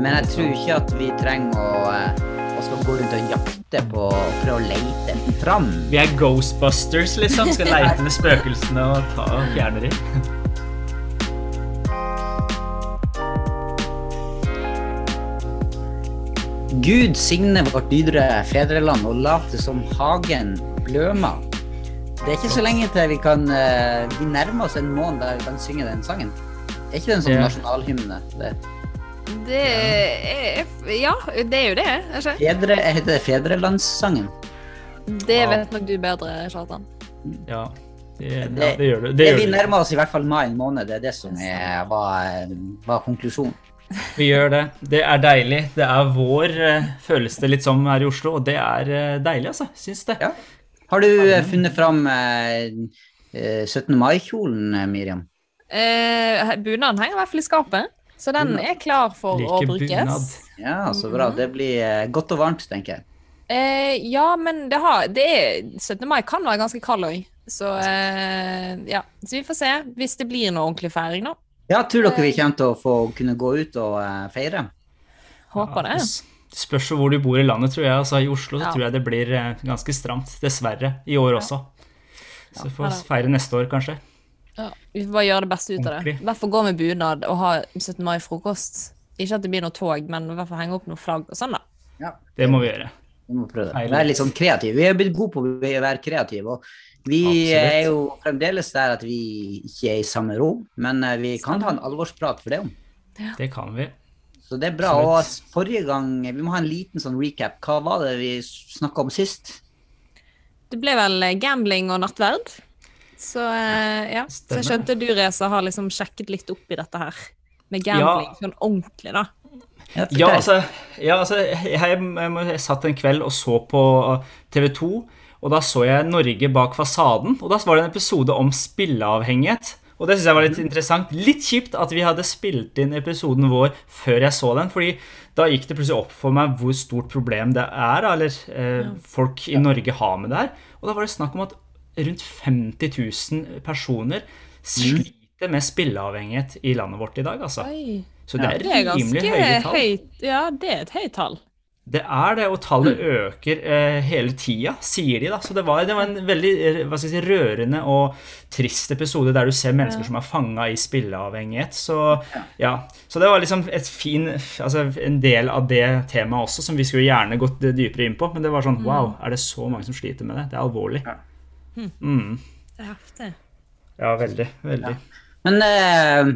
men jeg tror ikke at vi trenger å, eh, å skal gå rundt og jakte på og prøve å lete fram. Vi er Ghostbusters, liksom. Skal leite etter spøkelsene og ta og fjerne dem. Gud signe vårt dydre fedreland og late som hagen blømer. Det er ikke så lenge til vi kan eh, Vi nærmer oss en måned der vi kan synge den sangen. Er ikke det en sånn nasjonalhymne? Det. Det er Ja, det er jo det. Ikke? Fedre, heter det Fedrelandssangen? Det Ja. vet nok du bedre, Kjartan. Ja, det, ja, Det- det gjør du. Det Det gjør vi nærmer oss i hvert fall mai måned. Det er det som er, var, var konklusjonen. Vi gjør det. Det er deilig. Det er vår, eh, føles det litt som her i Oslo, og det er eh, deilig, altså. Syns det. Ja. Har du eh, funnet fram eh, eh, 17. mai-kjolen, Miriam? Eh, bunaden henger i hvert fall i skapet, så den er klar for å brukes. bunad. Ja, så bra. Det blir eh, godt og varmt, tenker jeg. Eh, ja, men det har det er, 17. mai kan være ganske kald òg. Så eh, ja. Så vi får se hvis det blir noe ordentlig feiring, da. Ja, tror dere vi kommer til å få kunne gå ut og eh, feire? Håper det. s- Spørs hvor du bor i landet, tror jeg. Altså, I Oslo så Ja. tror jeg det blir eh, ganske stramt. Dessverre. I år også. Så vi får feire neste år, kanskje. Ja, vi får bare gjøre det beste ut av det. I hvert fall gå med bunad og ha 17. mai-frokost. Ikke at det blir noe tog, men i hvert fall henge opp noe flagg og sånn, da. Ja, Det må vi gjøre. vi må prøve det. Være litt sånn kreative. Vi er blitt gode på å være kreative. og vi Absolutt. er jo fremdeles der at vi ikke er i samme rom, men eh, vi kan ta en alvorsprat for det om. Det kan vi. Så det er bra. Og forrige gang, vi må ha en liten sånn recap. Hva var det vi snakka om sist? Det ble vel gambling og nattverd. Så eh, ja. Så jeg skjønte du, Reza, har liksom sjekket litt opp i dette her. Med gambling sånn ordentlig, da. Ja, Ja, altså, ja, altså jeg, jeg, jeg, jeg satt en kveld og så på TV 2, og da så jeg Norge bak fasaden. Og da var det en episode om spilleavhengighet. Og det syns jeg var litt interessant. Litt kjipt at vi hadde spilt inn episoden vår før jeg så den. fordi da gikk det plutselig opp for meg hvor stort problem det er, eller eh, folk i Norge har med det her. Og da var det snakk om at rundt 50 000 personer sliter med spilleavhengighet i landet vårt i dag, altså. Så det Ja. er Det er rimelig høye tall. høyt. Ja, det er et høyt tall. Det er det, og tallet øker eh, hele tida, sier de. da. Så det var, det var en veldig eh, si, rørende og trist episode der du ser mennesker som er fanga i spilleavhengighet. Så ja, så det var liksom et fin, altså en del av det temaet også, som vi skulle gjerne gått dypere inn på. Men det var sånn wow, er det så mange som sliter med det? Det er alvorlig. Ja. Mm. Det er heftig. Ja, veldig. Veldig. Men eh,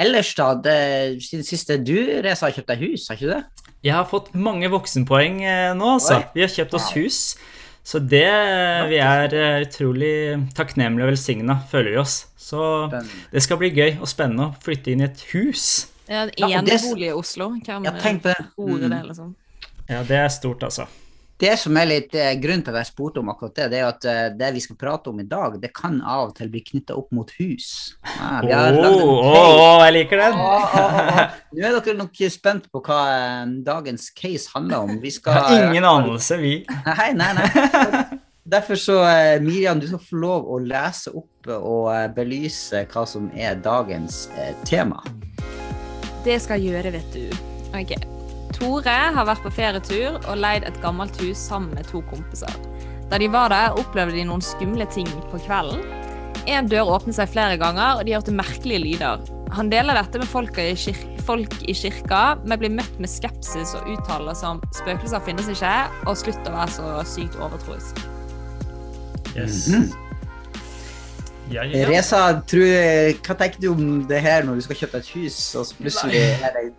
ellers, da. Det, siden siste du, Reza, har kjøpt deg hus, har ikke du det? Jeg har fått mange voksenpoeng eh, nå, altså. Oi. Vi har kjøpt oss hus. Så det Vi er eh, utrolig takknemlige og velsigna, føler vi oss. Så Spennende. det skal bli gøy og spennende å flytte inn i et hus. Ja, en Ja, det- bolig i Oslo. Hvem Ja, tenk på det. Mm. det, liksom? Ja, det er stort, altså. Det som er litt eh, grunnen til at jeg spurte om akkurat det, det er at eh, det vi skal prate om i dag, det kan av og til bli knytta opp mot hus. Ja, vi har lagd en å, case. jeg liker den! Nå er dere nok spent på hva eh, dagens case handler om. Vi skal har ingen anelse, vi. Nei, nei, nei. Derfor så, Miriam, du skal få lov å lese opp og belyse hva som er dagens tema. Det skal jeg gjøre, vet du. Ok. Tore har vært på ferietur og leid et gammelt hus sammen med to kompiser. Da de var der, opplevde de noen skumle ting på kvelden. En dør åpnet seg flere ganger, og de hørte merkelige lyder. Han deler dette med folk i, kir folk i kirka, men blir møtt med skepsis og uttaler som 'spøkelser finnes ikke', og 'slutt å være så sykt overtroisk'. Yes. Mhm. Ja, ja, ja. Reza, tror, hva tenker du om det her når du skal kjøpe et hus, og så plutselig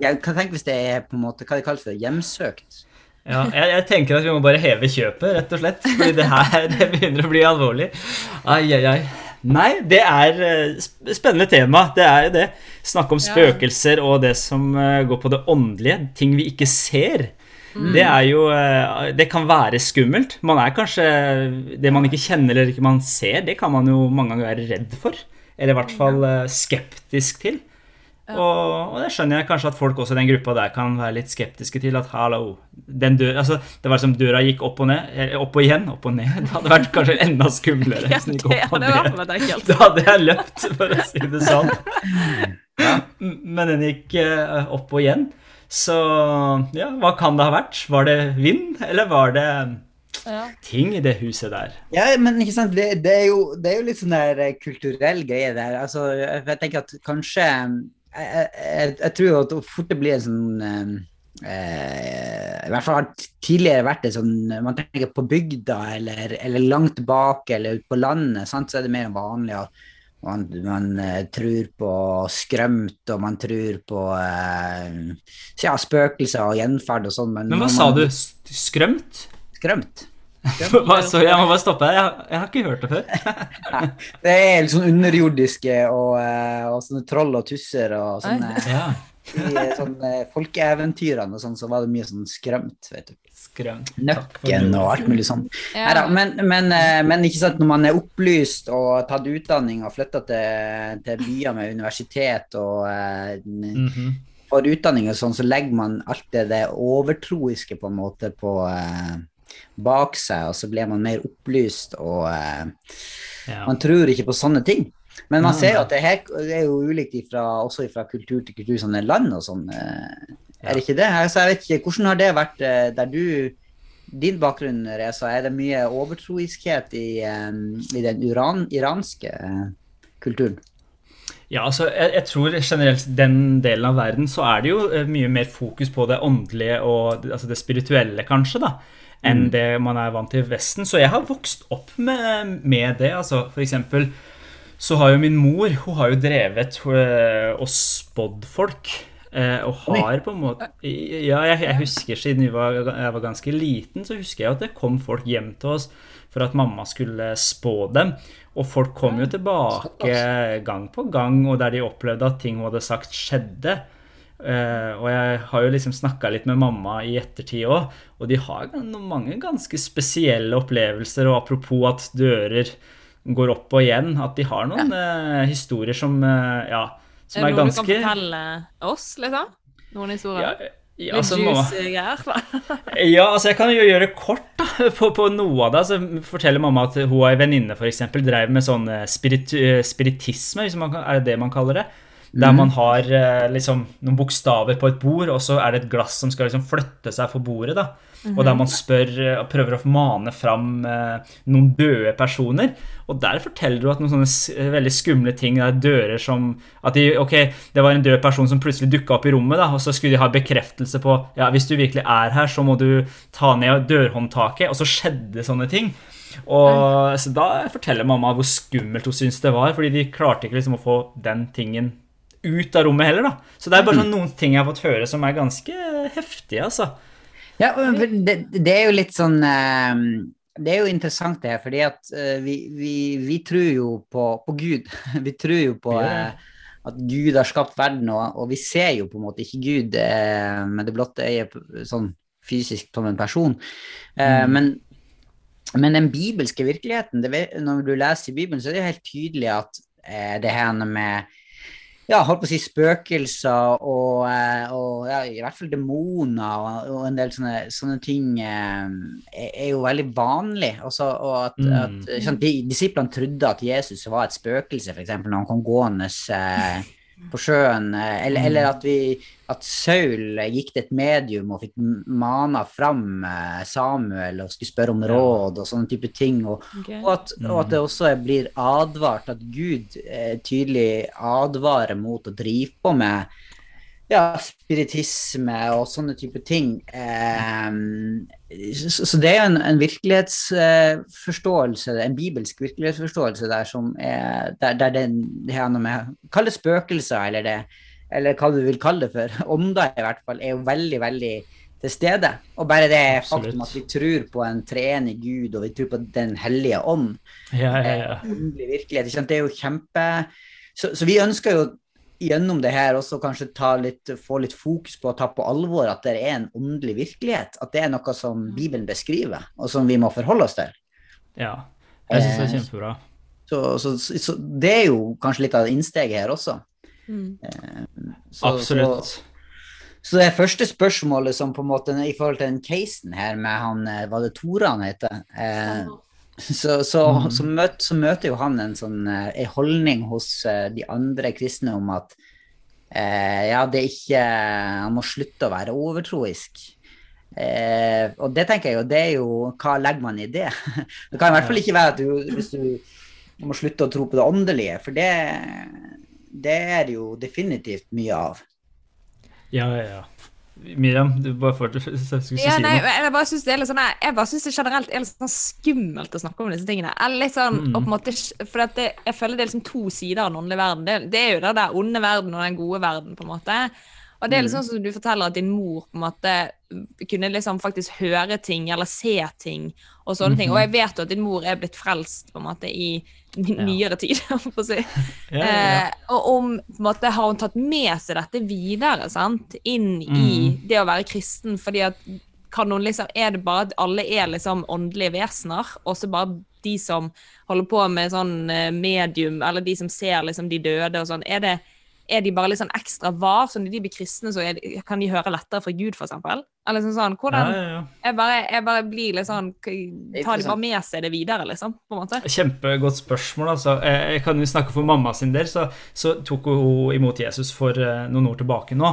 Hva tenker hvis det er på en måte, hva det kalles for, hjemsøkt? Ja, jeg, jeg tenker at vi må bare heve kjøpet, rett og slett. Fordi det her det begynner å bli alvorlig. Ai, ai, ai. Nei, det er eh, spennende tema. Det er jo det. Snakke om spøkelser og det som eh, går på det åndelige. Ting vi ikke ser. Mm. Det er jo eh, Det kan være skummelt. Man er kanskje Det man ikke kjenner eller ikke man ser, det kan man jo mange ganger være redd for. Eller i hvert fall eh, skeptisk til. Og, og det skjønner jeg kanskje at folk også i den gruppa der kan være litt skeptiske til. At hallo, den dør, altså, det var som døra gikk opp og ned, opp og igjen, opp og ned. Det hadde vært kanskje enda skumlere. Ja, det opp og hadde vært. Da hadde jeg løpt, for å si det sånn. Ja. Men den gikk eh, opp og igjen. Så ja, hva kan det ha vært? Var det vind, eller var det Ja. ting i det huset der? Ja, men ikke sant, det, det, er, jo, det er jo litt sånn der eh, kulturell greie der. Altså, jeg jeg tenker at kanskje Jeg, jeg, jeg, jeg tror jo at fort det blir en sånn eh, eh, I hvert fall har tidligere vært det sånn Man tenker på bygda eller, eller langt tilbake eller ute på landet, sant, så er det mer vanlig at man, man eh, tror på skrømt, og man tror på eh, ja, spøkelser og gjenferd og sånn. Men hva når sa man- du? Skrømt? Skrømt. Sorry, jeg må bare stoppe. Jeg, jeg har ikke hørt det før. Det er litt sånn underjordiske og, eh, og sånne troll og tusser og sånne Ja, I sånn folkeeventyrene og sånn, så var det mye sånn skrømt, vet du. skrømt. Nøkken og alt mulig sånn. Ja. Neida, men, men, eh, men ikke sant, når man er opplyst og tatt utdanning og flytta til, til byer med universitet og mm -hmm. får utdanning og sånn, så legger man alt det, det overtroiske på en måte på eh, bak seg, og så blir man mer opplyst og eh, ja. man tror ikke på sånne ting. Men man ser jo at det her det er jo ulikt ifra, også fra kultur til kultur, sånne land og sånn. eh, Er det ikke det? Altså, jeg vet ikke, Hvordan har det vært eh, der du Din bakgrunn, Reza, er det mye overtroiskhet i, eh, i den uran, iranske kulturen? Ja, altså, jeg, jeg tror generelt den delen av verden så er det jo mye mer fokus på det åndelige og det- altså det spirituelle, kanskje, da, enn det man er vant til i Vesten. Så jeg har vokst opp med, med det. altså For eksempel så har jo min mor hun har jo drevet eh, og spådd folk. eh, og har på en måte Ja, jeg, jeg husker siden jeg var, jeg var ganske liten, så husker jeg at det kom folk hjem til oss for at mamma skulle spå dem. Og folk kom jo tilbake gang på gang, og der de opplevde at ting hun hadde sagt, skjedde. Eh, og jeg har jo liksom snakka litt med mamma i ettertid òg, og de har mange ganske spesielle opplevelser. Og apropos at dører går opp og igjen, at de har noen eh, historier som eh, ja, som Er er det noe du kan fortelle oss, liksom? Noen historier? ja, Litt altså, mamma- juicy greier? ja, altså jeg kan jo gjøre kort da, på, på noe av det. Så forteller mamma at hun og ei venninne eksempel, drev med sånn eh, spirit, eh, spiritisme, hvis man er det det man kaller det? Der man har eh, liksom noen bokstaver på et bord, og så er det et glass som skal liksom flytte seg for bordet. da. Og der man spør eh, og prøver å mane fram eh, noen døde personer. Og der forteller du at noen sånne s- veldig skumle ting det er dører som At de, ok, det var en død person som plutselig dukka opp i rommet, da, og så skulle de ha bekreftelse på Ja, hvis du virkelig er her, så må du ta ned dørhåndtaket. Og så skjedde sånne ting. Og så Da forteller mamma hvor skummelt hun syntes det var, fordi de klarte ikke liksom å få den tingen ut av rommet heller. da. Så det er bare sånn noen ting jeg har fått høre som er ganske heftige, altså. Ja, det, det er jo litt sånn eh, Det er jo interessant det her, fordi at eh, vi, vi, vi tror jo på, på Gud. Vi tror jo på det. eh, at Gud har skapt verden, og, og vi ser jo på en måte ikke Gud eh, med det blotte øyet sånn fysisk som en person. Mm. men, men den bibelske virkeligheten, det, når du leser i Bibelen, så er det helt tydelig at eh, det her med ja, holdt på å si spøkelser og, eh, og ja, i hvert fall demoner og, og en del sånne, sånne ting eh, er, er jo veldig vanlig. Også, og at, Mm. at sånn, de, Disiplene trodde at Jesus var et spøkelse, f.eks. når han kom gående eh, på sjøen. Eh, eller, eller at, vi, at Saul gikk til et medium og fikk mana fram eh, Samuel og skulle spørre om råd og sånne type ting. Og, okay. og at, og at det også blir advart, at Gud eh, tydelig advarer mot å drive på med ja, spiritisme og sånne type ting. Eh, så, så det er en, en virkelighetsforståelse, en bibelsk virkelighetsforståelse der som er der, der den, det her noe med Kall det spøkelser, eller det eller hva du vil kalle det for, ånder i hvert fall, er jo veldig, veldig til stede. Og bare det Absolutt. faktum at vi tror på en treenig Gud, og vi tror på Den hellige ånd, Ja, ja, ja. Det er jo kjempe så, så vi ønsker jo gjennom det her også kanskje ta litt, få litt fokus på å ta på alvor at det er en åndelig virkelighet. At det er noe som Bibelen beskriver, og som vi må forholde oss til. ja. Jeg syns det er Eh, kjempebra. Så, så, så det er jo kanskje litt av innsteget her også. Mm. Så, Absolutt. Så, så det første spørsmålet som på en måte i forhold til den casen her med han eh, Var det Tore han heter? Eh, så, så, mm. så, møt, så møter jo han en sånn eh, en holdning hos eh, de andre kristne om at eh, ja, det er ikke Han må slutte å være overtroisk. Eh, og det tenker jeg jo, det er jo Hva legger man i det? Det kan i hvert fall ikke være at du, hvis du må slutte å tro på det åndelige, for det, det er det jo definitivt mye av. Ja, ja, ja. Miriam, du bare får til å si nei, noe? jeg bare syns det er litt sånn Jeg bare synes det generelt er litt sånn skummelt å snakke om disse tingene. Eller litt sånn, Mm. på en måte, for det, Jeg føler det er liksom to sider av den åndelige verden. Det, det er jo den der onde verden og den gode verden. på en måte. Og det er Mm. sånn som du forteller at din mor på en måte kunne liksom faktisk høre ting eller se ting. Og sånne ting. Og jeg vet jo at din mor er blitt frelst på en måte i ny- Ja. nyere tid. for å si. Ja, ja, ja. Eh, og om på en måte har hun tatt med seg dette videre sant? inn i Mm. det å være kristen, fordi at kan hun liksom, Er det bare at alle er liksom åndelige vesener, og så bare de som holder på med sånn eh, medium, eller de som ser liksom de døde og sånn, er, det, er de bare litt sånn ekstra var, så når de blir kristne, så er de, kan de høre lettere fra Gud, eksempel? Eller sånn sånn, hvordan ja, ja. jeg, bare, jeg bare blir litt sånn Tar de bare med seg det videre, liksom? på en måte? Kjempegodt spørsmål. altså. Jeg kan jo snakke for mamma sin del, så, så tok hun imot Jesus for eh, noen år tilbake nå.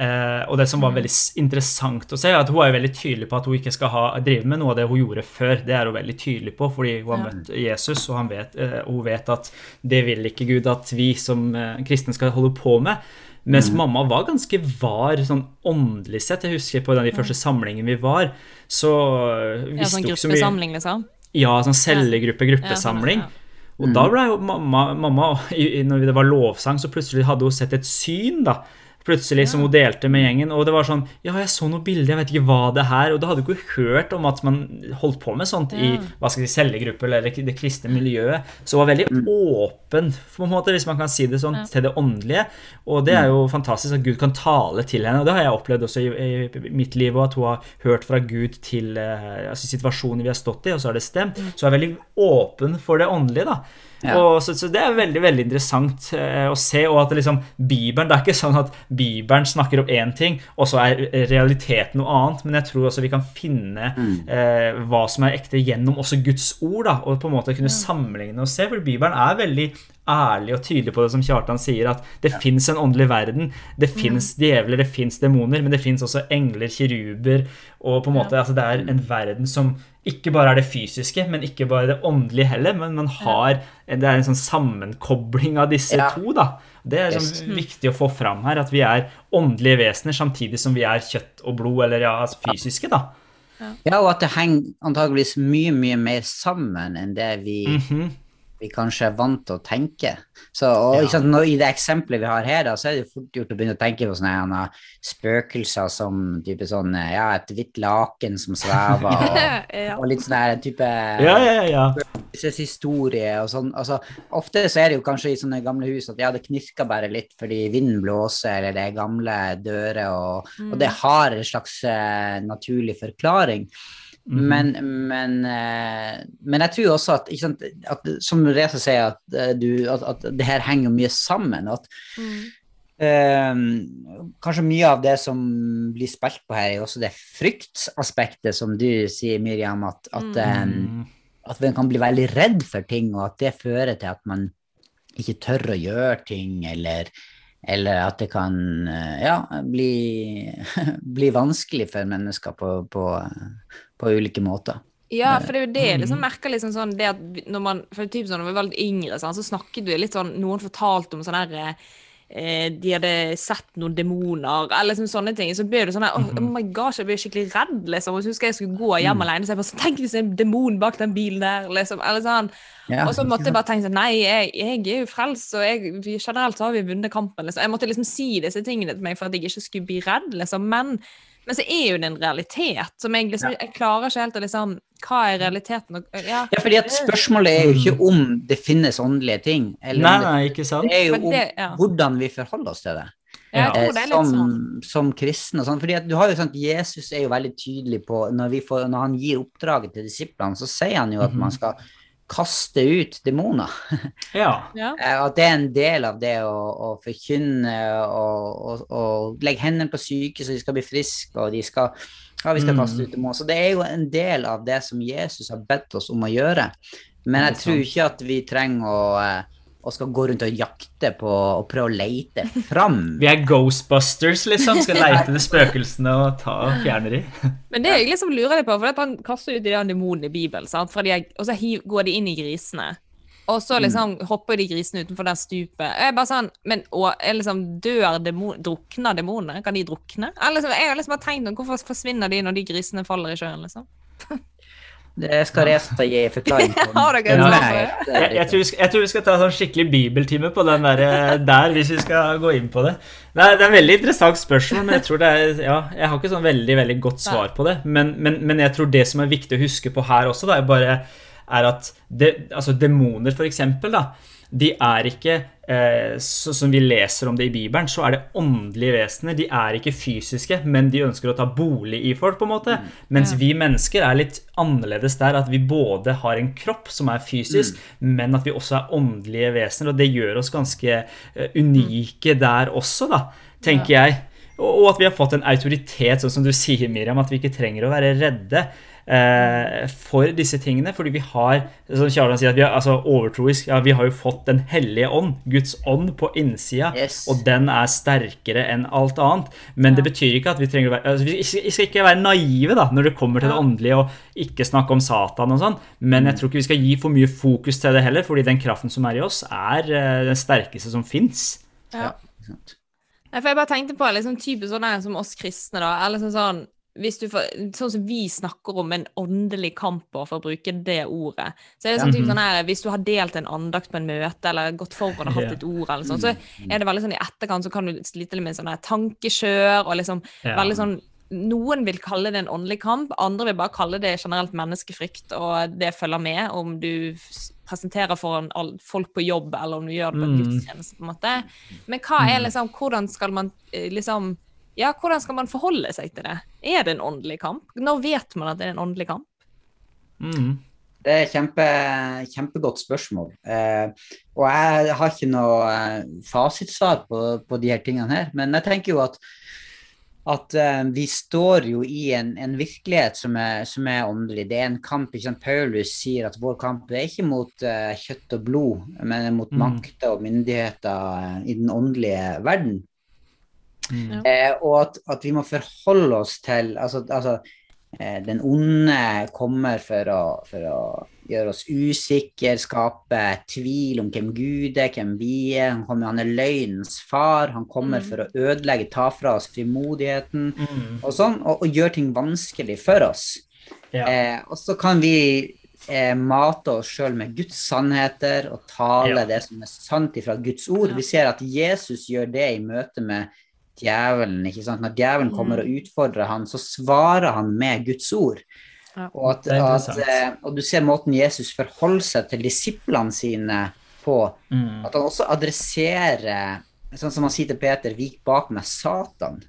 Eh, og det som var veldig interessant å se, er at hun er veldig tydelig på at hun ikke skal ha, drive med noe av det hun gjorde før. Det er hun veldig tydelig på, fordi hun har møtt Jesus, og han vet, eh, hun vet at det vil ikke Gud at vi som eh, kristne skal holde på med. Mens mamma var ganske var sånn åndelig sett. Jeg husker på den de første samlingene vi var, så Ja, visste sånn hun ikke så mye gruppesamling, liksom? ja, sånn cellegruppe, gruppesamling. Ja, sånn, Og da ble jo mamma, mamma Når det var lovsang, så plutselig hadde hun sett et syn, da. Plutselig som hun delte med gjengen. Og det var sånn Ja, jeg så noe bilde, jeg vet ikke hva det er. Og da hadde hun ikke hørt om at man holdt på med sånt i hva skal jeg si, cellegrupper eller det kristne miljøet. Så hun var veldig åpen, på en måte, hvis man kan si det sånn, Ja. til det åndelige. Og det er jo fantastisk at Gud kan tale til henne. Og det har jeg opplevd også i, i mitt liv, og at hun har hørt fra Gud til eh, altså situasjoner vi har stått i, og så har det stemt. Så hun er veldig åpen for det åndelige, da. Ja. Og så, så det er veldig veldig interessant eh, å se. Og at det liksom, Bibelen Det er ikke sånn at Bibelen snakker om én ting, og så er realiteten noe annet. Men jeg tror også vi kan finne eh, hva som er ekte gjennom også Guds ord. da, Og på en måte kunne sammenligne og se. For Bibelen er veldig ærlig og tydelig på det som Kjartan sier, at det fins en åndelig verden. Det fins djevler, det fins demoner, men det fins også engler, kiruber. Og på en måte, altså det er en verden som ikke bare er det fysiske, men ikke bare det åndelige heller. Men man har, det er en sånn sammenkobling av disse Ja. to. da. Det er Yes. sånn viktig å få fram her, at vi er åndelige vesener samtidig som vi er kjøtt og blod, eller ja, altså fysiske, da. Ja, og at det henger antageligvis mye, mye mer sammen enn det vi, Mhm. Vi kanskje er vant til å tenke. Så, og Ja. når, I det eksempelet vi har her, da, så er det fort gjort å begynne å tenke på sånne spøkelser som type sånn, ja, et hvitt laken som svever, og, ja. og litt sånn en type Ja, ja, ja. historie og sånn. Altså, ofte så er det jo kanskje i sånne gamle hus at ja, det knirker bare litt fordi vinden blåser, eller det er gamle dører, og, og det har en slags uh, naturlig forklaring. Mhm. Men, men, eh, men jeg tror også at, ikke sant, at som Reza sier, at, eh, du, at, at det her henger mye sammen. At Mm. eh, kanskje mye av det som blir spilt på her, er også det fryktaspektet som du sier, Miriam, at, at, eh, Mm. at man kan bli veldig redd for ting, og at det fører til at man ikke tør å gjøre ting, eller, eller at det kan eh, ja, bli, bli vanskelig for mennesker på, på, på ulike måter. Ja, for det er jo det jeg liksom merker liksom sånn det at når man, for typ sånn, når vi var litt yngre, sånn, så snakket vi litt sånn Noen fortalte om sånn her eh, De hadde sett noen demoner, eller liksom sånne ting. Så ble det sånn her oh, oh my gosh, jeg ble skikkelig redd, liksom. Og så husker jeg jeg skulle gå hjem alene, så jeg bare sånn Tenk hvis det er en demon bak den bilen der, liksom. Eller sånn. Ja, og så måtte jeg bare tenke sånn Nei, jeg, jeg er jo frelst, og jeg, vi, generelt så har vi vunnet kampen, liksom. Jeg måtte liksom si disse tingene til meg for at jeg ikke skulle bli redd, liksom. Men, men så er jo det en realitet som jeg liksom Jeg klarer ikke helt å liksom Hva er realiteten? Og- Ja, Ja, fordi at spørsmålet er jo ikke om det finnes åndelige ting, eller Nei, nei, ikke sant? det er jo om det- ja. hvordan vi forholder oss til det. Ja. Eh, det som, sånn. som kristne og sånn. Fordi at du har jo sånn, Jesus er jo veldig tydelig på når, vi får, når han gir oppdraget til disiplene, så sier han jo at man skal kaste ut demoner. Ja. Ja. Eh, At det er en del av det å, å forkynne og, og, og legge hendene på syke så de skal bli friske, og de skal, ja, vi skal Mm. kaste ut demoner. Så det er jo en del av det som Jesus har bedt oss om å gjøre. Men jeg tror ikke at vi trenger å, eh, og skal gå rundt og jakte på og prøve å leite fram. Vi er Ghostbusters, liksom. Skal leite etter spøkelsene og ta og fjerne dem. Men det jeg liksom lurer litt på, for at han kaster ut de der demonene i Bibelen, sant? De og så går de inn i grisene. Og så liksom hopper de grisene utenfor det stupet. Jeg er bare sånn, men og, jeg liksom, Dør demon, drukner demonene? Kan de drukne? Jeg, liksom, jeg har liksom bare tenkt om Hvorfor forsvinner de når de grisene faller i sjøen? liksom? Det skal Reza gi forklaring på. Det? er Jeg, jeg, tror vi skal, jeg tror vi skal ta sånn skikkelig bibeltime på den der, eh, der, hvis vi skal gå inn på det. Det er, det er veldig interessant spørsmål, men jeg tror det er, ja, jeg har ikke sånn veldig veldig godt svar på det. Men, men, men jeg tror det som er viktig å huske på her også, da, er bare er at det, altså demoner, for eksempel, da, de er ikke så, Som vi leser om det i Bibelen, så er det åndelige vesener. De er ikke fysiske, men de ønsker å ta bolig i folk, på en måte. Mens Ja. vi mennesker er litt annerledes der, at vi både har en kropp som er fysisk, men at vi også er åndelige vesener. Og det gjør oss ganske eh, unike der også, da, tenker jeg. Og, og at vi har fått en autoritet, sånn som du sier, Miriam, at vi ikke trenger å være redde. Eh, for disse tingene, fordi vi har som Kjartan sier, at vi er altså, overtroisk. Ja, vi har jo fått Den hellige ånd, Guds ånd, på innsida, Yes. og den er sterkere enn alt annet. Men det betyr ikke at vi trenger å være altså, Vi skal- ikke være naive da, når det kommer til det åndelige, og ikke snakke om Satan og sånn, men jeg tror ikke vi skal gi for mye fokus til det heller, fordi den kraften som er i oss, er eh, den sterkeste som fins. Ja. ja. for jeg bare tenkte på liksom, typisk sånn som oss kristne, da. Eller sånn, sånn får, sånn som vi snakker om en åndelig kamp, for å bruke det ordet. Så er det sånn, typ, sånn her, Hvis du har delt en andakt på en møte, eller gått foran og hatt et ord, eller sånn, så er det veldig sånn i etterkant så kan du slite med sånn tankekjør og liksom Ja. veldig sånn Noen vil kalle det en åndelig kamp, andre vil bare kalle det generelt menneskefrykt, og det følger med om du presenterer foran folk på jobb, eller om du gjør det på en Mm. gudstjeneste, på en måte. Men hva er liksom, hvordan skal man eh, liksom Ja, hvordan skal man forholde seg til det? Er det en åndelig kamp? Når vet man at det er en åndelig kamp? Mm. Det er et kjempe, kjempegodt spørsmål. Eh, og jeg har ikke noe eh, fasitsvar på, på de her tingene her, men jeg tenker jo at at eh, vi står jo i en, en virkelighet som er, som er åndelig. Det er en kamp. ikke sant? Paulus sier at vår kamp er ikke mot eh, kjøtt og blod, men mot Mm. makter og myndigheter eh, i den åndelige verden. Mm. Eh, og at, at vi må forholde oss til Altså, altså eh, den onde kommer for å, for å gjøre oss usikre, skape tvil om hvem Gud er, hvem vi er. Han, kommer, han er løgnens far. Han kommer Mm. for å ødelegge, ta fra oss frimodigheten Mm. og sånn, og, og gjøre ting vanskelig for oss. Ja. Eh, og så kan vi eh, mate oss sjøl med Guds sannheter og tale Ja. det som er sant ifra Guds ord. Ja. Vi ser at Jesus gjør det i møte med djevelen. ikke sant? Når djevelen kommer og utfordrer han, så svarer han med Guds ord. Ja. Og, at, at, eh, og du ser måten Jesus forholder seg til disiplene sine på. Mm. At han også adresserer, sånn som han sier til Peter, 'vik bak meg, Satan'.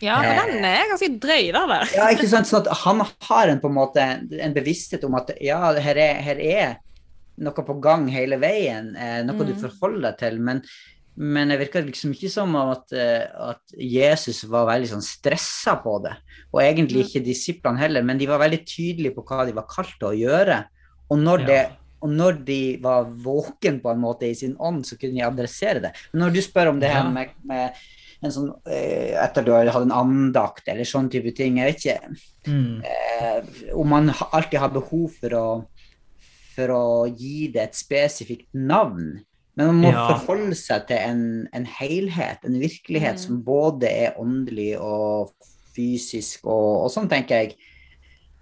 Ja, for den er ganske drøy, da. der. Ja, ikke sant? Sånn at han har en, på en måte en bevissthet om at ja, her er, her er noe på gang hele veien, noe noe du Mm. forholder deg til. Men, men det virker liksom ikke som om at, eh, at Jesus var veldig sånn stressa på det. Og egentlig ikke disiplene heller, men de var veldig tydelige på hva de var kalt til å gjøre. Og når, det, og når de var våken på en måte i sin ånd, så kunne de adressere det. Men når du spør om det her med, med en sånn, eh, etter du har hatt en andakt eller sånn type ting. Jeg vet ikke Mm. eh, om man alltid har behov for å, for å gi det et spesifikt navn. Men man må Ja. forholde seg til en, en helhet, en virkelighet Mm. som både er åndelig og fysisk og, og sånn, tenker jeg.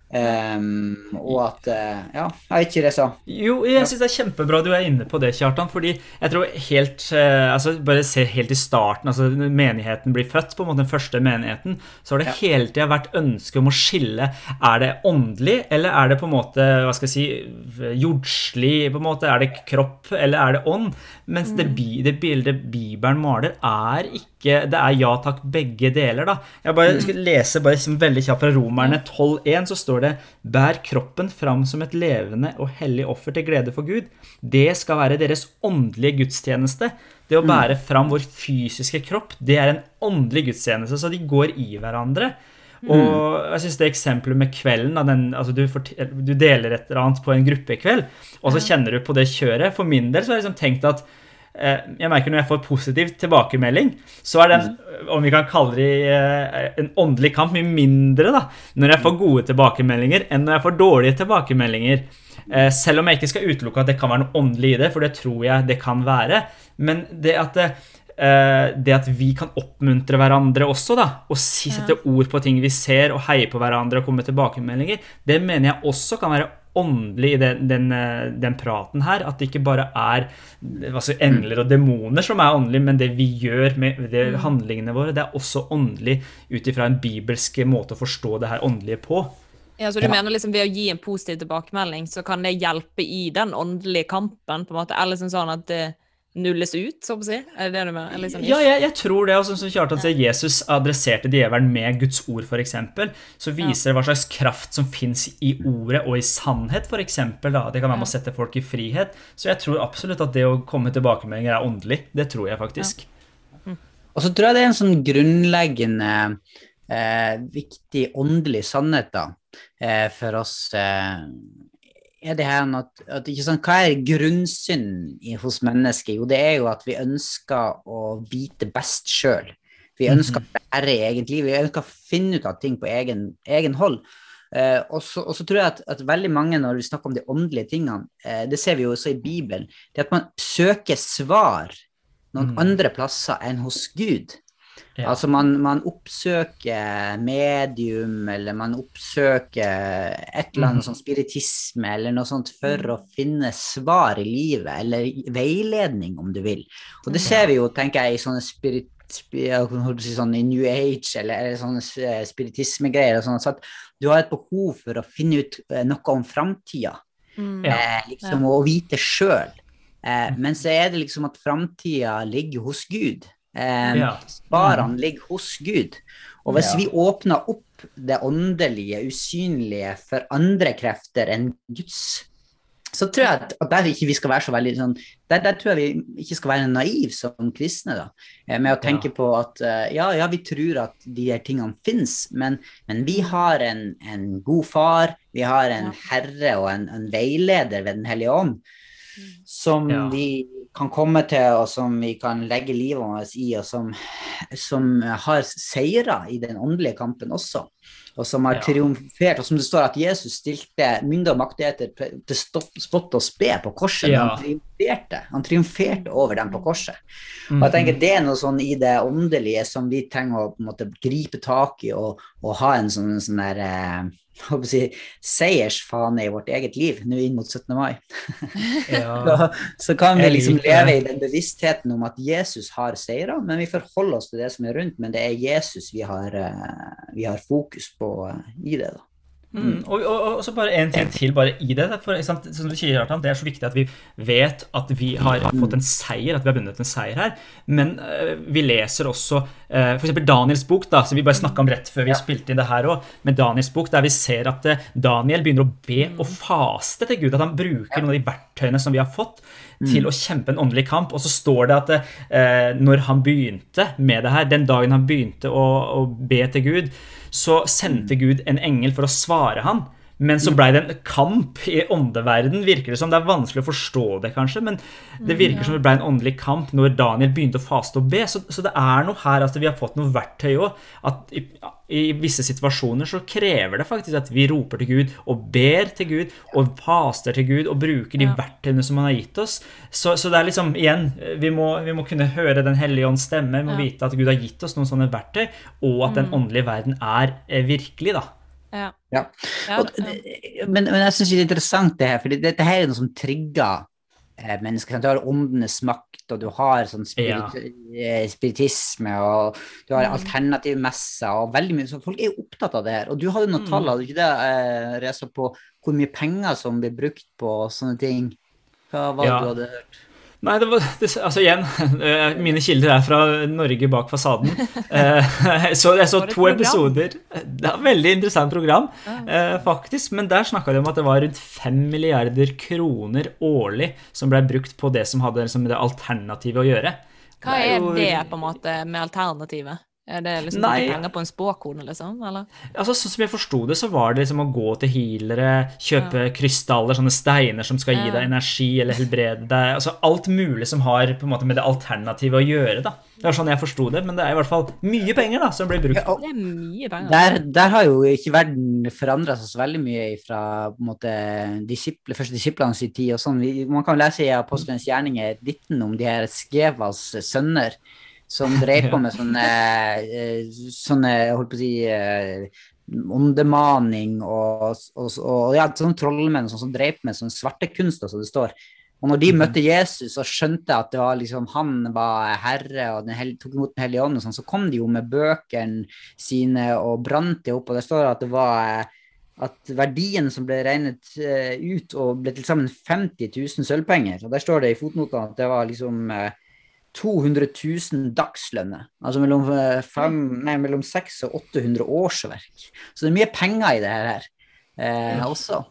Ehm, og at eh, Ja, vet ikke, så? Jo, jeg syns det er kjempebra du er inne på det, Kjartan. Fordi jeg tror helt eh, altså Bare se helt i starten, altså menigheten blir født, på en måte den første menigheten, så har det Ja. hele tida vært ønske om å skille. Er det åndelig, eller er det på en måte hva skal jeg si, jordslig? på en måte, Er det kropp, eller er det ånd? Mens det, det bildet Bibelen maler, er ikke Det er ja takk, begge deler, da. Jeg bare skal lese bare liksom veldig kjapt fra Romerne 12,1, så står det Bær kroppen fram som et levende og hellig offer til glede for Gud. Det skal være deres åndelige gudstjeneste. Det å bære fram vår fysiske kropp, det er en åndelig gudstjeneste, så de går i hverandre. Og jeg synes det eksempelet med kvelden da, den, altså du, du deler et eller annet på en gruppekveld, og så kjenner du på det kjøret. For min del så har jeg liksom tenkt at Jeg merker når jeg får positiv tilbakemelding, så er den, om vi kan kalle det eh, en åndelig kamp, mye mindre da, når jeg får gode tilbakemeldinger enn når jeg får dårlige tilbakemeldinger. Eh, selv om jeg ikke skal utelukke at det kan være noe åndelig i det, for det tror jeg det kan være. Men det at, eh, det at vi kan oppmuntre hverandre også, da, og sette ord på ting vi ser, og heie på hverandre og komme med tilbakemeldinger, det mener jeg også kan være åndelig i den, den, eh, den, praten her. At det ikke bare er altså, engler og demoner som er åndelig, men det vi gjør med det, mm. handlingene våre, det er også åndelig ut ifra en bibelsk måte å forstå det her åndelige på. Ja, så du ja. mener liksom Ved å gi en positiv tilbakemelding, så kan det hjelpe i den åndelige kampen? på en måte, Eller liksom sånn at det nulles ut, så å si? Er det det du mener? Liksom, ja, jeg, jeg, tror det. Og som Kjartan sier, Jesus adresserte djevelen med Guds ord, f.eks. Så viser det hva slags kraft som fins i ordet og i sannhet, f.eks. Det kan være med å sette folk i frihet. Så jeg tror absolutt at det å komme tilbakemeldinger er åndelig. Det tror jeg faktisk. Ja. Og så tror jeg det er en sånn grunnleggende eh, viktig åndelig sannhet da, eh, for oss eh, er det her at, at sånn, Hva er grunnsynden hos mennesket? Jo, det er jo at vi ønsker å vite best sjøl. Vi mhm. ønsker å lære liv. Vi ønsker å finne ut av ting på egen, egen hold. Eh, og så tror jeg at, at, veldig mange, når vi snakker om de åndelige tingene, eh, det ser vi jo også i Bibelen, det at man søker svar noen mm. andre plasser enn hos Gud. Ja. Altså man, man, oppsøker medium, eller man oppsøker et eller annet mm. sånn spiritisme eller noe sånt for mm. å finne svar i livet, eller veiledning, om du vil. Og det ser vi jo, tenker jeg, i sånne spirit sånn, i New Age eller, eller sånne eh, spiritismegreier. Sånn, så at du har et behov for å finne ut eh, noe om framtida, mm. eh, liksom, ja. og vite sjøl. Eh, mm. men så er det liksom at framtida ligger hos Gud. Eh, ja. Svarene ligger hos Gud. Og hvis ja. vi åpner opp det åndelige, usynlige, for andre krefter enn Guds, så tror jeg at, at der ikke vi skal være så veldig sånn der, der, tror jeg vi ikke skal være naive som kristne, da. Eh, med å tenke ja. på at uh, ja, ja, vi tror at de her tingene fins, men, men, vi har en, en, god far, vi har en herre og en, en veileder ved Den hellige ånd. Som ja. vi kan komme til, og som vi kan legge livet vårt i, og som, som har seira i den åndelige kampen også. Og som har ja. triumfert. Og som det står at Jesus stilte mynde og maktigheter til spott og spe på korset. Ja. Han triumferte Han triumferte over dem på korset. Og jeg tenker mhm. Det er noe sånn i det åndelige som vi trenger å på en måte, gripe tak i og, og ha en sånn, sånn der eh, si, seiersfane i vårt eget liv nå inn mot 17. mai. Ja. så, kan vi liksom leve i den bevisstheten om at Jesus har seira, men vi forholder oss til det som er rundt. Men det er Jesus vi har, eh, vi har fokus på eh, i det. da. Mm. mm. Og, og, og, så bare en ting til bare i det. For, som du sier, Artan, Det er så viktig at vi vet at vi har fått en seier, at vi har vunnet en seier her. Men uh, vi leser også uh, f.eks. Daniels bok, da, som vi bare snakka om rett før vi ja. spilte inn det her òg. Med Daniels bok, der vi ser at uh, Daniel begynner å be og faste til Gud. At han bruker noen av de verktøyene som vi har fått, til mm. å kjempe en åndelig kamp. Og så står det at eh, når han begynte med det her, den dagen han begynte å, å be til Gud, så sendte Gud en engel for å svare han. Men så blei det en kamp i åndeverden, virker det som. Det er vanskelig å forstå det, kanskje, men det mm, virker som det blei en åndelig kamp når Daniel begynte å faste og be. Så, så det er noe her at vi har fått noe verktøy òg. At i, i, visse situasjoner så krever det faktisk at vi roper til Gud og ber til Gud og faster til Gud og bruker de verktøyene som han har gitt oss. Så, så, det er liksom, igjen, vi må, vi må kunne høre Den hellige ånds stemme. Vi må vite at Gud har gitt oss noen sånne verktøy, og at den mm. åndelige verden er eh, virkelig, da. Ja. ja. Og, men, men, jeg syns det er interessant det her, for dette her er noe som trigger eh, mennesker. Du har åndenes makt, og du har sånn spirit, ja. Eh, spiritisme, og du har mm. alternative messer, og veldig mye så Folk er jo opptatt av det her. Og du hadde noen mm. tall, hadde du ikke det, eh, Reza, på hvor mye penger som blir brukt på sånne ting? Hva var det ja. du hadde hørt? Nei, det var, det, altså igjen, eh, mine kilder er fra Norge bak fasaden. Eh, så jeg så to episoder. Det var et veldig interessant program, eh, faktisk. Men der snakka de om at det var rundt 5 milliarder kroner årlig som ble brukt på det som hadde liksom, det alternativet å gjøre. Hva er det på en måte med alternativet? Er det liksom Nei. penger på en spåkone, liksom? Eller? Altså, sånn som jeg forsto det, så var det liksom å gå til healere, kjøpe krystaller, sånne steiner som skal gi Ja. deg energi eller helbrede deg. Altså alt mulig som har på en måte med det alternativet å gjøre, da. Det var sånn jeg forsto det, men det er i hvert fall mye penger da, som blir brukt. Ja, Det er mye penger. der, der har jo ikke verden forandra seg så veldig mye fra på en måte, disiple, første disiplenes tid. og sånn. Man kan lese i Apostelens gjerninger 19 om de her Skevas sønner som drev på med sånne, eh, sånne holdt på å si, eh, åndemaning og, og, og ja, sånne trollmenn sånn, som drev med sånn svartekunst, som det står. Og når de møtte Jesus og skjønte at det var liksom, han var herre og hel, tok imot Den hellige ånd, og sånn, så kom de jo med bøkene sine og brant det opp. Og det står at det var eh, at verdien som ble regnet eh, ut og ble til sammen 50 000 sølvpenger. Og der står det i fotnotene at det var liksom eh, 200 000 dagslønner. Altså mellom, eh, fem, nei, mellom 600 og 800 årsverk. Så det er mye penger i det her eh, også.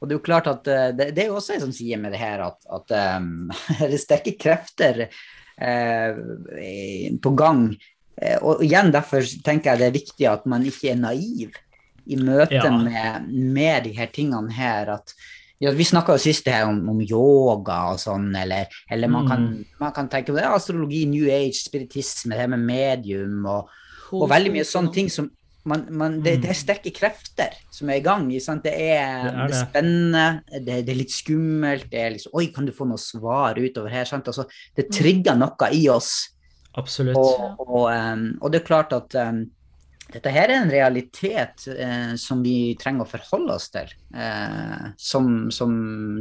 Og det er jo klart at eh, det, det er jo også en sånn sier med det her at, at um, det er sterke krefter eh, på gang. Og igjen derfor tenker jeg det er viktig at man ikke er naiv i møte Ja. med, med de her tingene her. at ja, vi snakka jo sist her om, om yoga og sånn, eller, eller man, kan, man kan tenke på det, astrologi, new age, spiritisme, det her med medium og, og veldig mye sånne ting som man, man, det, det er sterke krefter som er i gang. ikke Sant? Det, er, Det det, er er spennende, det, det er litt skummelt. det er liksom, Oi, kan du få noe svar utover her? Sant? Altså, det trigger noe i oss. Absolutt. Og, og, um, og det er klart at em, dette her er en realitet eh, som vi trenger å forholde oss til eh, som, som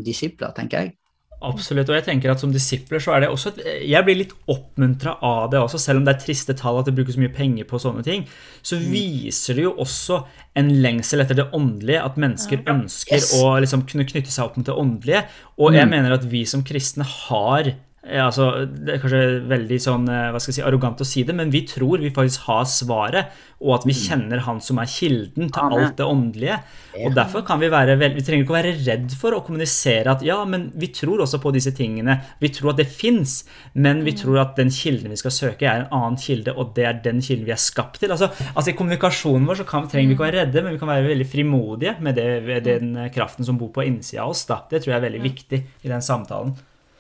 disipler, tenker jeg. Absolutt, og jeg tenker at som disipler så er det også et, Jeg blir litt oppmuntra av det også, selv om det er triste tall at det brukes mye penger på sånne ting. Så Mm. viser det jo også en lengsel etter det åndelige, at mennesker ønsker Yes. å liksom kunne knytte seg opp mot det åndelige. Og jeg Mm. mener at vi som kristne har eh, altså, Det er kanskje veldig sånn, eh, hva skal jeg si, arrogant å si det, men vi tror vi faktisk har svaret, og at vi kjenner Han som er kilden til Mm. Amen. alt det åndelige. Ja. Og derfor kan vi være vel, Vi trenger ikke å være redd for å kommunisere at ja, men vi tror også på disse tingene. Vi tror at det fins, men vi tror at den kilden vi skal søke, er en annen kilde, og det er den kilden vi er skapt til. Altså, altså I kommunikasjonen vår så kan, trenger vi ikke være redde, men vi kan være veldig frimodige med det, med den kraften som bor på innsida av oss. da. Det tror jeg er veldig viktig i den samtalen.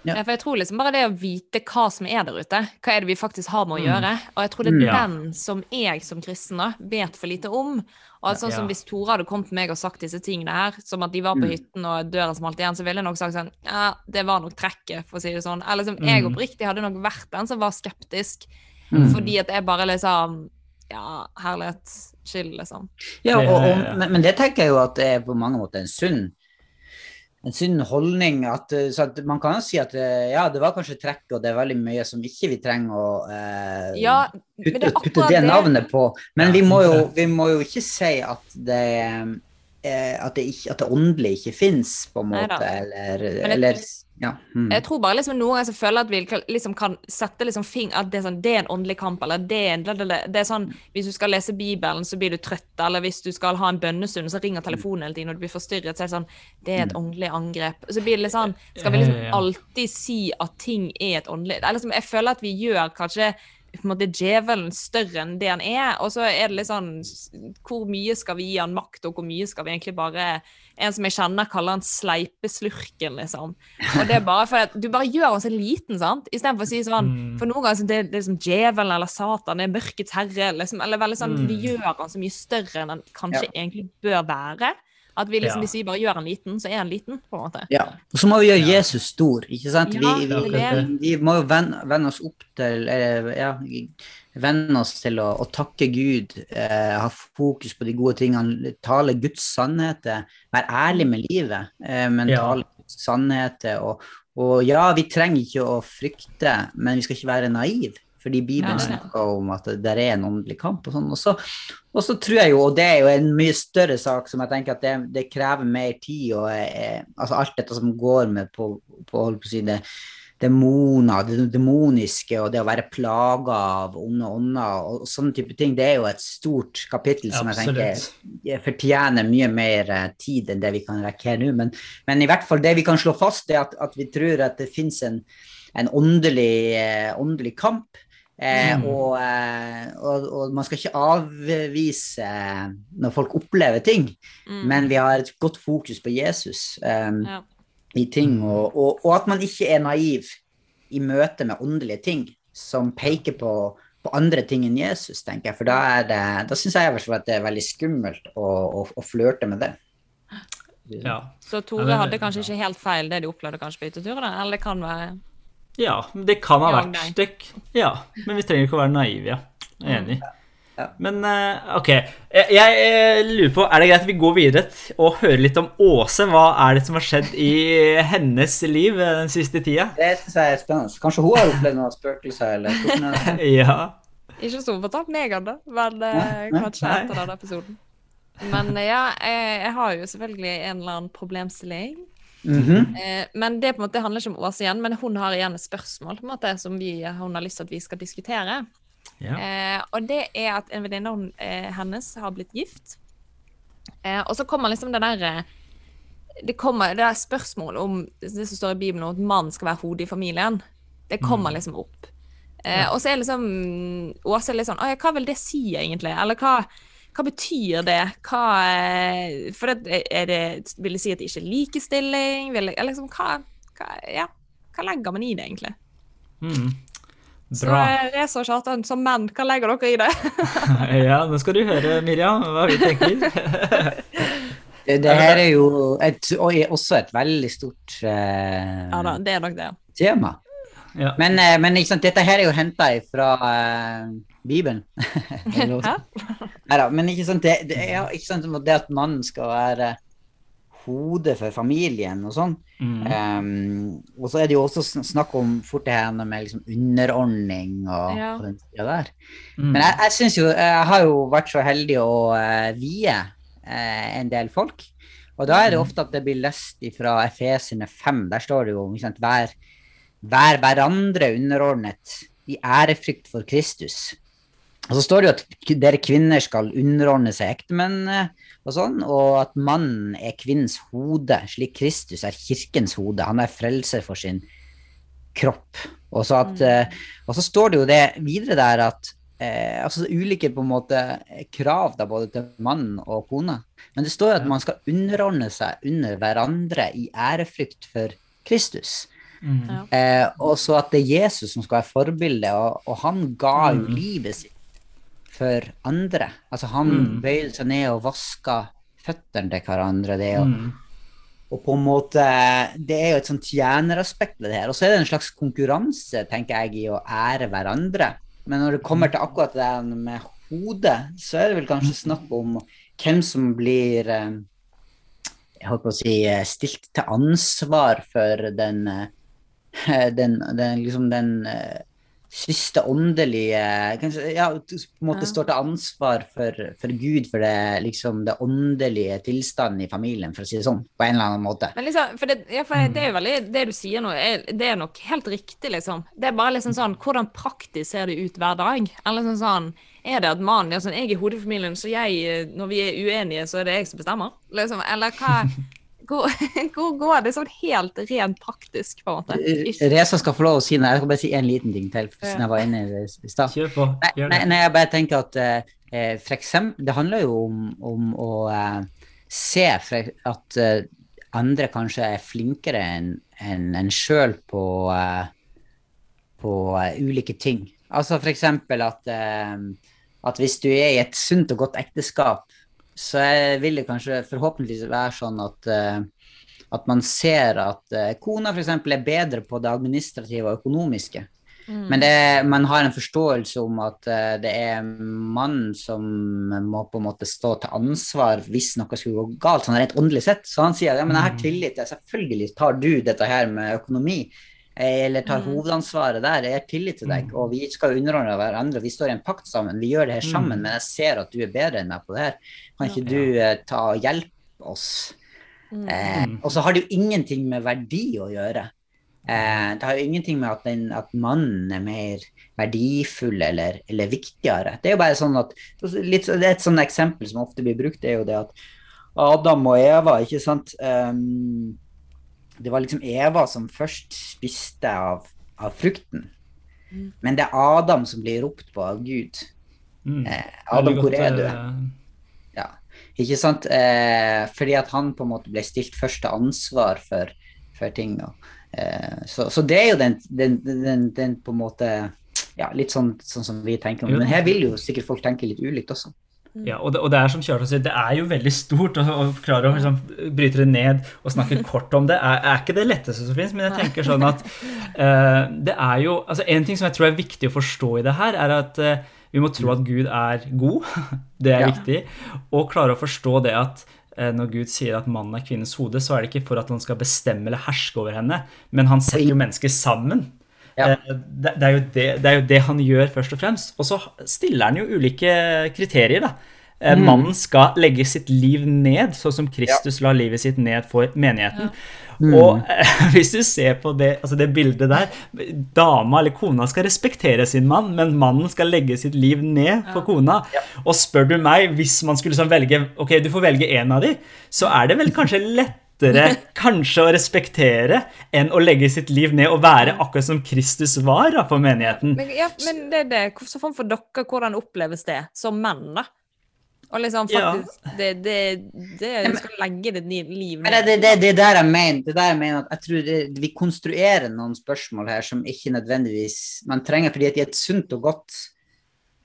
Ja. For jeg tror liksom bare det å vite hva som er der ute, hva er det vi faktisk har med å gjøre, og jeg tror det er Mm. Ja. den som jeg som kristen da, vet for lite om. Og sånn som Ja. Hvis Tore hadde kommet til meg og sagt disse tingene her, som at de var på Mm. hytten og døren smalt igjen, så ville jeg nok sagt sånn Ja, det var nok trekket, for å si det sånn. Eller liksom, jeg Mm. oppriktig hadde nok vært den som var skeptisk, Mm. fordi at jeg bare liksom Ja, herlighet, chill, liksom. Ja, og, og, men, men det tenker jeg jo at det er på mange måter en sunn en sunn holdning. At, eh, så at man kan jo si at eh, ja, det var kanskje trekk, og det er veldig mye som ikke vi trenger å eh, Ja, putte, det putte, det navnet på. Men vi, må jo, vi må jo ikke si at det eh, at det, ikke, at det åndelige ikke fins, på en måte, eller, eller ja. mm. Jeg tror bare liksom noen ganger jeg føler at vi kan- liksom kan sette liksom fing at det er, sånn, det er en åndelig kamp, eller det er en det er sånn, Hvis du skal lese Bibelen, så blir du trøtt, eller hvis du skal ha en bønnestund, så ringer telefonen hele tiden, og du blir forstyrret, så er det sånn Det er et åndelig angrep. Så blir det litt sånn Skal vi liksom alltid si at ting er et åndelig det er liksom, Jeg føler at vi gjør kanskje på en måte djevelen større enn det han er, og så er det litt sånn Hvor mye skal vi gi han makt, og hvor mye skal vi egentlig bare en som jeg kjenner, kaller han sleipeslurken, liksom. Og det er bare for at du bare gjør han så liten, sant? Istedenfor å si sånn Mm. For noen ganger så det, det er liksom djevelen eller Satan, det er mørkets herre, liksom. Eller veldig sånn Vi Mm. gjør han så mye større enn han kanskje egentlig bør være. At vi liksom, Ja. hvis vi bare gjør han liten, så er han liten, på en måte. Ja, og så må vi gjøre Ja. Jesus stor, ikke sant? Ja, vi, vi, vi må jo venne, venne oss opp til ja, venne oss til å, å takke Gud, eh, ha fokus på de gode tingene, tale Guds sannheter, være ærlig med livet, eh, men Ja. tale Guds sannheter. Og, og ja, vi trenger ikke å frykte, men vi skal ikke være naive. Fordi Bibelen ja, snakker om at det er en åndelig kamp. Og sånn. Og så, og så tror jeg jo, og det er jo en mye større sak som jeg tenker at det, det krever mer tid, og eh, altså alt dette som går med på, på, på å si det, demoner, det demoniske og det å være plaga av onde ånder og sånne type ting, det er jo et stort kapittel som jeg tenker fortjener mye mer eh, tid enn det vi kan rekke her nå. Men, men i hvert fall det vi kan slå fast, er at, at vi tror at det finnes en, en åndelig, eh, åndelig kamp. Eh, Mm. og, og, og man skal ikke avvise når folk opplever ting, Mm. men vi har et godt fokus på Jesus Um, Ja. I ting, og, og, og at man ikke er naiv i møte med åndelige ting som peker på, på andre ting enn Jesus, tenker jeg. For da, er det, da syns jeg at det er veldig skummelt å, å, å flørte med det. Ja. Så Tore hadde kanskje ikke helt feil det de opplevde kanskje på hytteturen? Eller det kan være ja, det kan ha vært det, Ja, men vi trenger ikke å være naive, ja. Jeg er Enig. Ja. Men eh, OK. Jeg, jeg eh, lurer på, er det greit at vi går videre og hører litt om Åse? Hva er det som har skjedd i hennes liv eh, den siste tida? Det syns jeg er spennende. Kanskje hun har opplevd noen spøkelser, eller er? Ja. Ikke så fortalt meg ennå, men eh, kanskje nei. etter denne episoden. Men eh, ja, jeg, jeg har jo selvfølgelig en eller annen problemstilling. Mm -hmm. men det på en måte handler ikke om Åse igjen, men hun har igjen et spørsmål på en måte, som vi, hun har lyst til at vi skal diskutere. Ja. Eh, og det er at en venninne eh, hennes har blitt gift. Eh, og så kommer liksom det der eh, Det kommer det der spørsmålet om det som står i Bibelen om at mannen skal være hodet i familien. Det kommer Mm. liksom opp. Eh, og så er liksom Åse litt sånn Å ja, hva vil det si, egentlig? Eller hva, hva betyr det? Hva eh, For det, er det Vil det si at det ikke er likestilling? Vil det, eller liksom hva, hva Ja, hva legger man i det, egentlig? Mm. Så Bra. det så Kjartan, som menn, hva legger dere i det? Ja, nå skal du høre, Miriam, hva vi tenker. Det, det her er jo et, og er også et veldig stort eh, Ja da, det er nok det. tema. Ja. Men, eh, men ikke sant, dette her er jo henta fra eh, Bibelen. Nei da, men ikke sant, det, det, er, ikke sant, det at mannen skal være hodet for familien og sånn. Mm. Um, og så er det jo også snakk om fort det her med liksom underordning og, Ja. og den tida der. Mm. Men jeg, jeg synes jo Jeg har jo vært så heldig å uh, vie uh, en del folk. Og da er det ofte at det blir lest fra Efesene 5. Der står det jo ikke sant, vær, vær hverandre underordnet i ærefrykt for Kristus. Og så står det jo at dere kvinner skal underordne seg ektemenn eh, og sånn, og at mannen er kvinnens hode, slik Kristus er kirkens hode. Han er frelser for sin kropp. Og så, at, eh, og så står det jo det videre der at eh, altså ulike på en måte krav da, både til mannen og kona. Men det står jo at man skal underordne seg under hverandre i ærefrykt for Kristus. Mm. Eh, og så at det er Jesus som skal være forbildet, og, og han ga jo Mm. livet sitt for andre. Altså han Mm. bøyde seg ned og vaska føttene til hverandre. Det, og, Mm. og på en måte Det er jo et sånt tjeneraspekt ved det her. Og så er det en slags konkurranse, tenker jeg, i å ære hverandre. Men når det kommer til akkurat det med hodet, så er det vel kanskje snakk om hvem som blir eh, jeg holdt på å si, eh, stilt til ansvar for den, eh, den, den liksom den siste åndelige kanskje, Ja, på en måte står til ansvar for, for Gud for det, liksom, det åndelige tilstanden i familien, for å si det sånn, på en eller annen måte. Men liksom, for det, ja, for det er veldig Det du sier nå, er, det er nok helt riktig, liksom. Det er bare liksom sånn Hvordan praktisk ser det ut hver dag? Eller sånn sånn Er det at mannen er sånn Jeg er hodet i familien, så jeg Når vi er uenige, så er det jeg som bestemmer? Liksom. Eller hva Hvor, hvor går det sånn helt rent praktisk, på en måte? Ikke- Reza skal få lov å si noe. Jeg skal bare si en liten ting til, siden jeg var inne i det i stad. Kjør på. Nei, Gjør nei, det. nei, jeg bare tenker at eh, for eksempel, det handler jo om, om å eh, se at eh, andre kanskje er flinkere enn en, en sjøl på, eh, på eh, ulike ting. Altså for eksempel at, eh, at hvis du er i et sunt og godt ekteskap, så jeg vil det kanskje forhåpentligvis være sånn at eh, at man ser at eh, kona f.eks. er bedre på det administrative og økonomiske. Mm. Men det, man har en forståelse om at eh, det er mannen som må på en måte stå til ansvar hvis noe skulle gå galt, sånn rent åndelig sett. Så han sier ja, men jeg har tillit til Selvfølgelig tar du dette her med økonomi, eller tar Mm. hovedansvaret der. Jeg har tillit til deg, og vi skal underordne hverandre. Vi står i en pakt sammen, vi gjør det her sammen, Mm. men jeg ser at du er bedre enn meg på det her. Kan ikke du eh, ta og hjelpe oss? Mm. Eh, og så har det jo ingenting med verdi å gjøre. Eh, det har jo ingenting med at, den, at mannen er mer verdifull eller, eller viktigere. Det er jo bare sånn at litt, Det er et sånt eksempel som ofte blir brukt, det er jo det at Adam og Eva, ikke sant um, Det var liksom Eva som først spiste av, av frukten. Men det er Adam som blir ropt på av Gud. Mm. Eh, Adam, hvor er du? eh, Ja, ikke sant? Eh, fordi at han på en måte ble stilt først til ansvar for, for ting. Eh, så, så det er jo den, den, den, den på en måte ja, litt sånn, sånn som vi tenker. om. Men her vil jo sikkert folk tenke litt ulikt også. Ja, og det, og det er som Kjartan sier, det er jo veldig stort å, å klare å liksom, bryte det ned og snakke kort om det. Er, er ikke det letteste som finnes, men jeg tenker sånn at uh, det er jo altså En ting som jeg tror er viktig å forstå i det her, er at uh, vi må tro at Gud er god. Det er Ja. viktig. Og klare å forstå det at uh, når Gud sier at mannen er kvinnens hode, så er det ikke for at han skal bestemme eller herske over henne, men han setter jo mennesker sammen. Ja. Eh, Det, det, er jo det, det er jo det han gjør, først og fremst. Og så stiller han jo ulike kriterier, da. Mm. Mannen skal legge sitt liv ned, sånn som Kristus la livet sitt ned for menigheten. Og eh, hvis du ser på det, altså det bildet der Dama eller kona skal respektere sin mann, men mannen skal legge sitt liv ned for kona. Og spør du meg, hvis man skulle sånn velge Ok, du får velge én av de, så er det vel kanskje lettere kanskje å respektere enn å legge sitt liv ned og være akkurat som Kristus var da, for menigheten. Men, ja, men det, det, så for for dere, hvordan oppleves det som menn, da? Og liksom Ja. faktisk det, det, det Du skal legge ditt liv ned. det, det, det, det er der jeg mener, det er der jeg mener at jeg tror det, vi konstruerer noen spørsmål her som ikke nødvendigvis man trenger, fordi at i et sunt og godt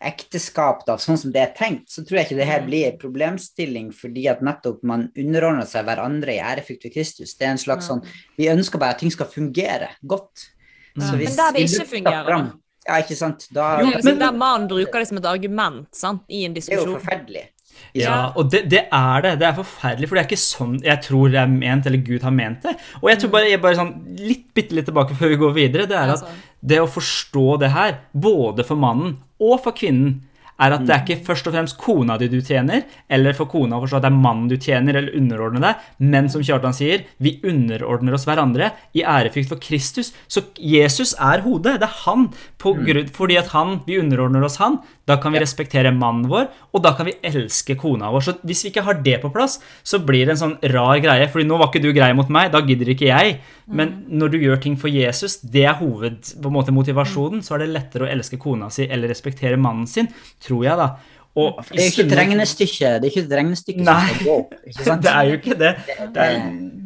ekteskap, da, sånn som det er tenkt, så tror jeg ikke det her blir en problemstilling fordi at nettopp man underordner seg hverandre i ærefrykt ved Kristus. Det er en slags sånn Vi ønsker bare at ting skal fungere godt. Ja, hvis men hvis der det ikke fungerer, da? fram- Ja, ikke sant. Da jo, men, der mannen bruker det som et argument sant? i en diskusjon. Det er jo forferdelig. Ja, og det, det er det. Det er forferdelig, for det er ikke sånn jeg tror det er ment, eller Gud har ment det. Og jeg tror bare, jeg bare sånn litt bitte litt tilbake før vi går videre, det er at sånn. det å forstå det her, både for mannen og for kvinnen, er at det er ikke først og fremst kona di du tjener, eller for kona å forstå at det er mannen du tjener, eller underordne deg, men som Kjartan sier, vi underordner oss hverandre i ærefrykt for Kristus. Så Jesus er hodet. Det er han. På grunn, fordi at han, vi underordner oss han, da kan vi respektere mannen vår, og da kan vi elske kona vår. Så hvis vi ikke har det på plass, så blir det en sånn rar greie. fordi nå var ikke du grei mot meg, da gidder ikke jeg. Men når du gjør ting for Jesus, det er hoved, på en måte motivasjonen, så er det lettere å elske kona si eller respektere mannen sin, tror jeg, da. Og det er jo ikke et regnestykke, det er ikke et regnestykke Nei. som skal gå opp. Det er jo ikke det. Det er det.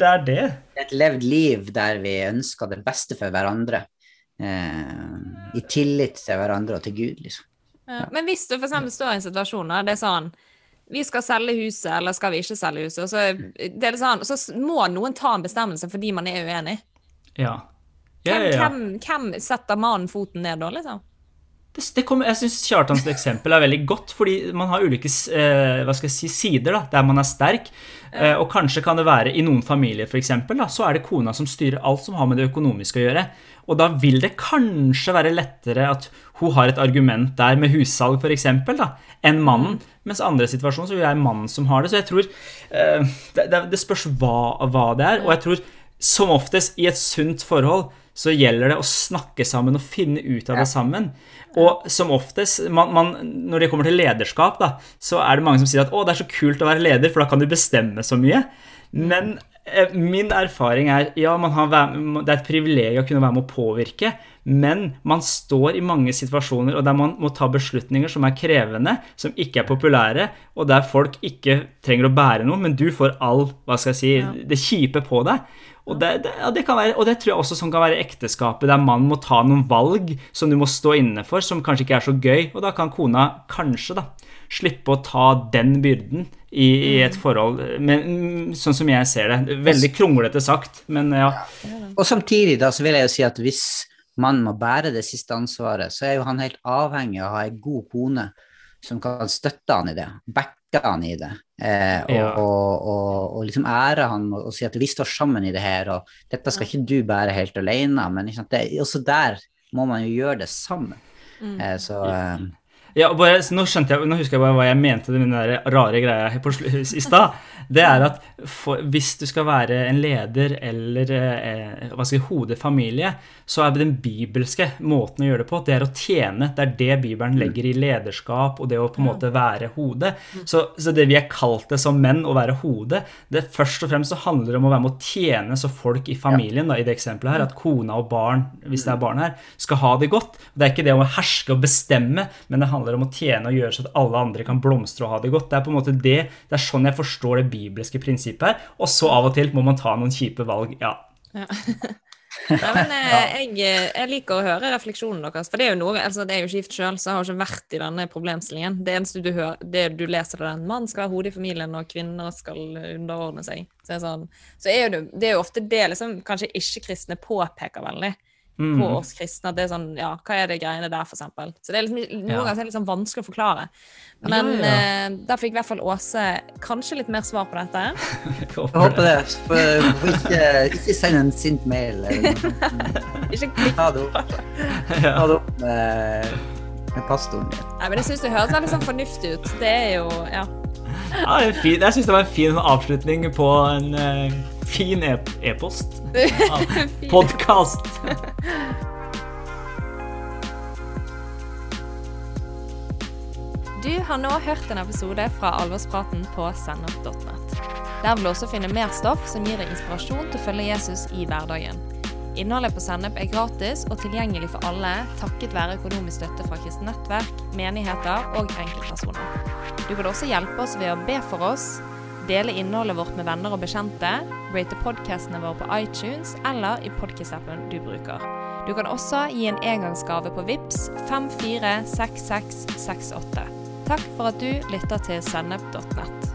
Er det. Det er et levd liv der vi ønsker det beste for hverandre. Eh, I tillit til hverandre og til Gud, liksom. Ja. Men hvis du for står i en situasjon der det er sånn Vi skal selge huset, eller skal vi ikke selge huset? Så, det er sånn, så må noen ta en bestemmelse fordi man er uenig. Ja. Ja, Hvem, ja, ja. hvem, hvem setter mannen foten ned da, liksom? Det, det kommer, jeg syns Kjartans eksempel er veldig godt, fordi man har ulike eh, si, sider da, der man er sterk. Eh, og kanskje kan det være i noen familier for eksempel, da, så er det kona som styrer alt som har med det økonomiske å gjøre. Og da vil det kanskje være lettere at hun har et argument der med hussalg da, enn mannen. Mens andre situasjoner så vil være mannen som har det. Så jeg tror eh, det, det, spørs hva, hva det er. Og jeg tror som oftest i et sunt forhold så gjelder det å snakke sammen og finne ut av det sammen. Og som oftest, man, man, når det kommer til lederskap, da, så er det mange som sier at å, det er så kult å være leder, for da kan du bestemme så mye. Men min erfaring er ja, man har, det er et privilegium å kunne være med å påvirke, men man står i mange situasjoner og der man må ta beslutninger som er krevende, som ikke er populære, og der folk ikke trenger å bære noe, men du får all hva skal jeg si, det kjipe på deg. Og det, det, ja, det kan være, og det tror jeg også sånn kan være ekteskapet, der mannen må ta noen valg som du må stå inne for, som kanskje ikke er så gøy. Og da kan kona kanskje da slippe å ta den byrden i, i et forhold, men, mm, sånn som jeg ser det. Veldig kronglete sagt, men ja. Og samtidig da, så vil jeg jo si at hvis mannen må bære det siste ansvaret, så er jo han helt avhengig av å ha ei god kone som kan støtte han i det, backe han i det, eh, og, Ja. og, og, og liksom ære han og, og si at vi står sammen i det her, og dette skal ikke du bære helt alene, men ikke sant? Det, også der må man jo gjøre det sammen. Eh, så eh, Ja, bare, nå, jeg, nå husker jeg bare hva jeg mente med den rare greia på i stad. Det er at for, hvis du skal være en leder eller eh, hva skal jeg, hodefamilie, så er den bibelske måten å gjøre det på, det er å tjene. Det er det Bibelen legger i lederskap og det å på en måte være hode. Så, så det vi er kalt det som menn, å være hode, det først og fremst så handler det om å være med å tjene så folk i familien, da, i det eksempelet her, at kona og barn, hvis det er barn her, skal ha det godt. Det er ikke det å herske og bestemme, men det handler om å tjene og gjøre så at alle andre kan blomstre og ha det godt. Det er på en måte det, det er sånn jeg forstår det bibelske prinsippet her. Og så av og til må man ta noen kjipe valg. Ja. Nei, men eh, jeg, jeg liker å høre refleksjonen deres, for det er jo noe, altså det er jo ikke gift sjøl, så jeg har ikke vært i denne problemstillingen. Det eneste du hører, det du leser er at mann skal være hodet i familien, og kvinner skal underordne seg. Så, er sånn, så er det, det er jo ofte det liksom kanskje ikke-kristne påpeker veldig på oss kristne. At det er sånn, ja, hva er det greiene der, for eksempel? Så det er liksom, noen Ja. ganger er det litt sånn vanskelig å forklare. Men Ja, ja. Uh, da fikk i hvert fall Åse kanskje litt mer svar på dette. Jeg håper det. For, for ikke, ikke send en sint mail. Eller. Ikke klikk. Ha det opp, Ta det opp med, med pastoren din. Nei, men jeg syns det høres veldig sånn fornuftig ut. Det er jo Ja. Ja, er. Jeg syns det var en fin avslutning på en fin e- e-post. Podkast. Du har nå hørt en episode fra Alvorspraten på sennep.net. Der vil du også finne mer stoff som gir deg inspirasjon til å følge Jesus i hverdagen. Innholdet på Sennep er gratis og tilgjengelig for alle takket være økonomisk støtte fra kristent nettverk, menigheter og enkeltpersoner. Du kan også hjelpe oss ved å be for oss, dele innholdet vårt med venner og bekjente, rate podkastene våre på iTunes eller i podkast-appen du bruker. Du kan også gi en engangsgave på VIPS 546668. Takk for at du lytter til sennep.nett.